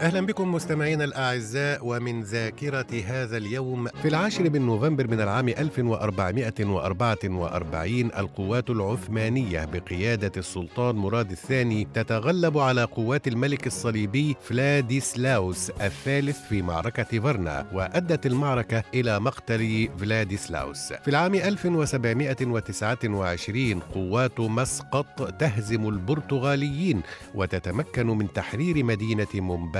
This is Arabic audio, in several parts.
أهلا بكم مستمعينا الأعزاء ومن ذاكرة هذا اليوم في العاشر من نوفمبر من العام 1444 القوات العثمانية بقيادة السلطان مراد الثاني تتغلب على قوات الملك الصليبي فلاديسلاوس الثالث في معركة فارنا وأدت المعركة إلى مقتل فلاديسلاوس. في العام 1729 قوات مسقط تهزم البرتغاليين وتتمكن من تحرير مدينة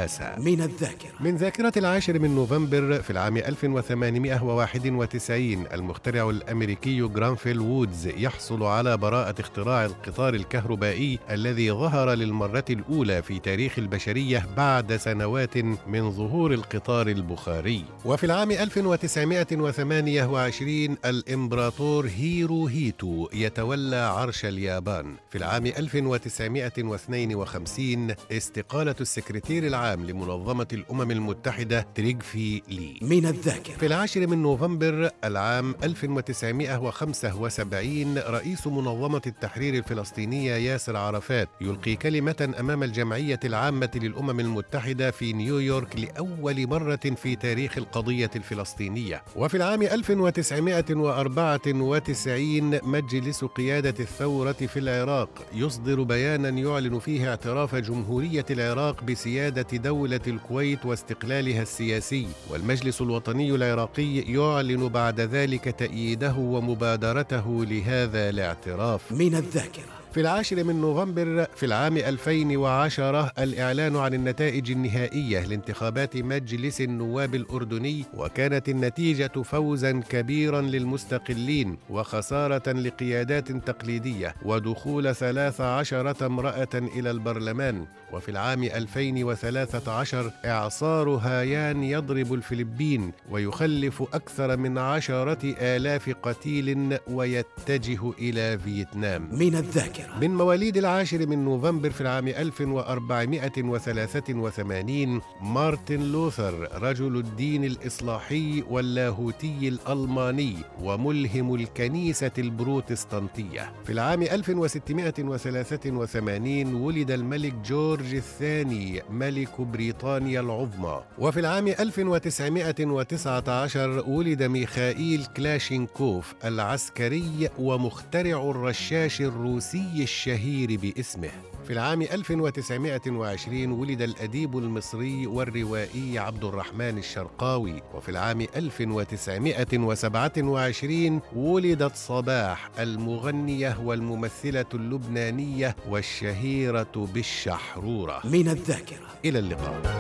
مومباسا من الذاكرة. من ذاكرة العاشر من نوفمبر في العام 1891 المخترع الأمريكي جرانفيل وودز يحصل على براءة اختراع القطار الكهربائي الذي ظهر للمرة الأولى في تاريخ البشرية بعد سنوات من ظهور القطار البخاري. وفي العام 1928 الإمبراطور هيرو هيتو يتولى عرش اليابان. في العام 1952 استقالة السكرتير العام لمنظمة الأمم المتحدة تريغفي لي. من الذاكرة. في العاشر من نوفمبر العام 1975 رئيس منظمة التحرير الفلسطينية ياسر عرفات يلقي كلمة أمام الجمعية العامة للأمم المتحدة في نيويورك لأول مرة في تاريخ القضية الفلسطينية. وفي العام 1994 مجلس قيادة الثورة في العراق يصدر بيانا يعلن فيه اعتراف جمهورية العراق بسيادة دولة الكويت واستقلالها السياسي والمجلس الوطني العراقي يعلن بعد ذلك تأييده ومبادرته لهذا الاعتراف. من الذاكرة. في العاشر من نوفمبر في العام 2010 الإعلان عن النتائج النهائية لانتخابات مجلس النواب الأردني وكانت النتيجة فوزا كبيرا للمستقلين وخسارة لقيادات تقليدية ودخول 13 امرأة إلى البرلمان. وفي العام 2013 إعصار هايان يضرب الفلبين ويخلف أكثر من عشرة آلاف قتيل ويتجه إلى فيتنام. من الذاكرة. من مواليد العاشر من نوفمبر في العام 1483 مارتن لوثر رجل الدين الإصلاحي واللاهوتي الألماني وملهم الكنيسة البروتستانتية. في العام 1683 ولد الملك جورج الثاني ملك بريطانيا العظمى. وفي العام 1919 ولد ميخائيل كلاشينكوف العسكري ومخترع الرشاش الروسي الشهير باسمه. في العام 1920 ولد الأديب المصري والروائي عبد الرحمن الشرقاوي. وفي العام 1927 ولدت صباح المغنية والممثلة اللبنانية والشهيرة بالشحرورة. من الذاكرة. إلى اللقاء.